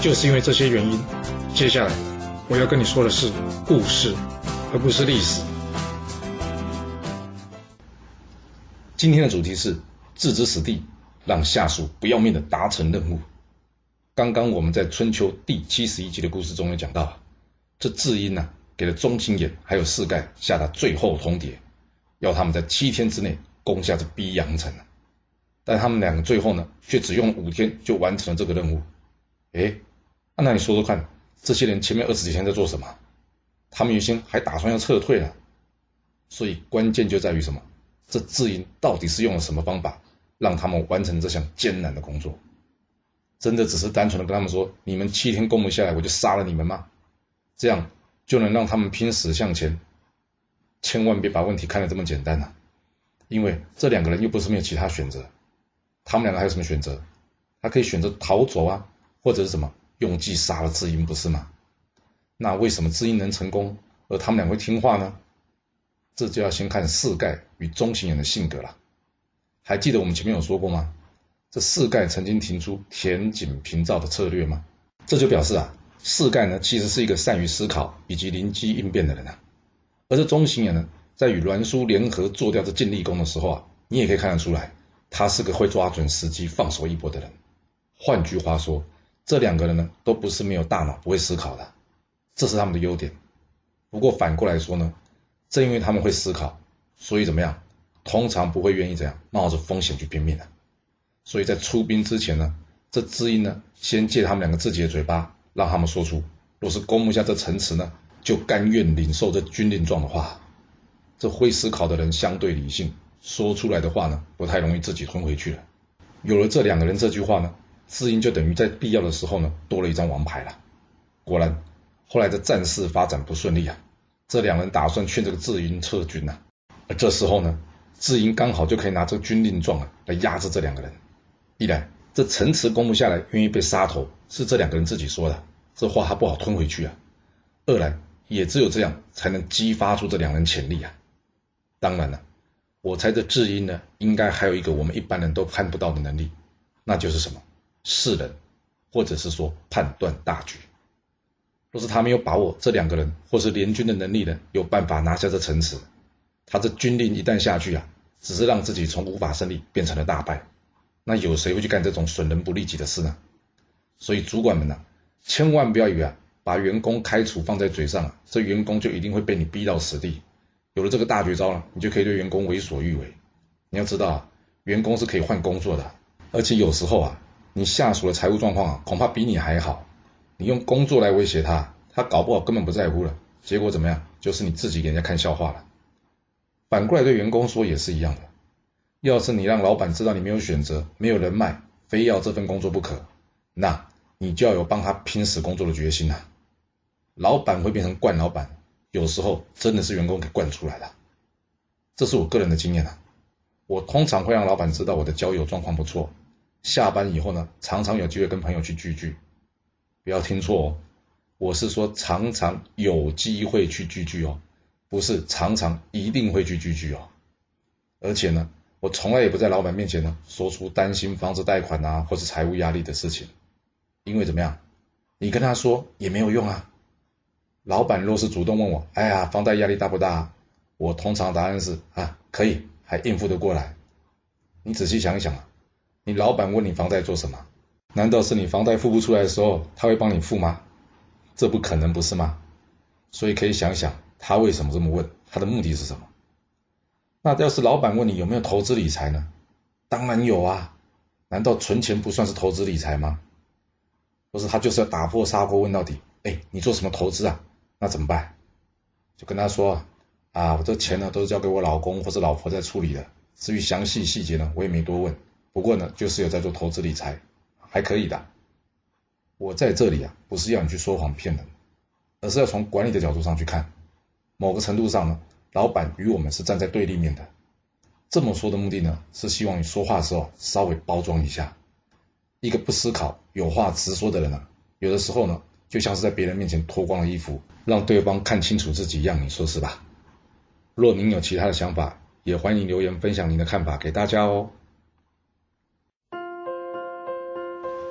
就是因为这些原因，接下来我要跟你说的是故事，而不是历史。今天的主题是置之死地，让下属不要命的达成任务。刚刚我们在春秋第七十一集的故事中有讲到，这智英呢给了钟情眼还有士盖下达最后通牒，要他们在七天之内攻下这逼阳城。但他们两个最后呢，却只用五天就完成了这个任务。那你说说看，这些人前面二十几天在做什么？他们原先还打算要撤退了，所以关键就在于什么？这智英到底是用了什么方法，让他们完成这项艰难的工作？真的只是单纯的跟他们说，你们七天攻不下来，我就杀了你们吗？这样就能让他们拼死向前？千万别把问题看得这么简单啊！因为这两个人又不是没有其他选择，他们两个还有什么选择？他可以选择逃走啊，或者是什么？用计杀了智英，不是吗？那为什么智英能成功，而他们俩会听话呢？这就要先看四盖与中行人的性格了。还记得我们前面有说过吗？这四盖曾经提出田井平造的策略吗？这就表示啊，四盖呢其实是一个善于思考以及灵机应变的人啊。而这中行人呢，在与栾书联合做掉这晋厉公的时候啊，你也可以看得出来，他是个会抓准时机放手一搏的人。换句话说。这两个人呢，都不是没有大脑、不会思考的，这是他们的优点。不过反过来说呢，正因为他们会思考，所以怎么样，通常不会愿意这样冒着风险去拼命的。所以在出兵之前呢，这知音呢，先借他们两个自己的嘴巴，让他们说出，若是攻不下这城池呢，就甘愿领受这军令状的话。这会思考的人相对理性，说出来的话呢，不太容易自己吞回去了。有了这两个人这句话呢。智英就等于在必要的时候呢，多了一张王牌了。果然，后来的战事发展不顺利啊。这两人打算劝这个智英撤军呐。而这时候呢，智英刚好就可以拿这个军令状啊来压制这两个人。一来，这城池攻不下来，愿意被杀头，是这两个人自己说的，这话他不好吞回去啊。二来，也只有这样才能激发出这两人潜力啊。当然了，我猜这智英呢，应该还有一个我们一般人都看不到的能力，那就是什么？世人，或者是说判断大局。若是他没有把握这两个人或是联军的能力呢，有办法拿下这城池，他这军令一旦下去啊，只是让自己从无法胜利变成了大败。那有谁会去干这种损人不利己的事呢？所以主管们呐，千万不要以为啊，把员工开除放在嘴上啊，这员工就一定会被你逼到死地。有了这个大绝招了，你就可以对员工为所欲为。你要知道啊，员工是可以换工作的，而且有时候啊。你下属的财务状况啊，恐怕比你还好。你用工作来威胁他，他搞不好根本不在乎了。结果怎么样？就是你自己给人家看笑话了。反过来对员工说也是一样的。要是你让老板知道你没有选择、没有人脉，非要这份工作不可，那你就要有帮他拼死工作的决心啊。老板会变成惯老板，有时候真的是员工给惯出来的。这是我个人的经验啊。我通常会让老板知道我的交友状况不错。下班以后呢，常常有机会跟朋友去聚聚，不要听错哦，我是说常常有机会去聚聚哦，不是常常一定会去聚聚哦。而且呢，我从来也不在老板面前呢说出担心房子贷款啊或是财务压力的事情，因为怎么样，你跟他说也没有用啊。老板若是主动问我，哎呀，房贷压力大不大？我通常答案是啊，可以，还应付得过来。你仔细想一想啊。你老板问你房贷做什么？难道是你房贷付不出来的时候，他会帮你付吗？这不可能，不是吗？所以可以想想，他为什么这么问，他的目的是什么？那要是老板问你有没有投资理财呢？当然有啊，难道存钱不算是投资理财吗？不是，他就是要打破砂锅问到底。哎，你做什么投资啊？那怎么办？就跟他说啊，我这钱呢都是交给我老公或者老婆在处理的，至于详细细节呢，我也没多问。不过呢，就是有在做投资理财，还可以的。我在这里啊，不是要你去说谎骗人，而是要从管理的角度上去看。某个程度上呢，老板与我们是站在对立面的。这么说的目的呢，是希望你说话的时候稍微包装一下。一个不思考、有话直说的人啊，有的时候呢，就像是在别人面前脱光了衣服，让对方看清楚自己一样。你说是吧？若您有其他的想法，也欢迎留言分享您的看法给大家哦。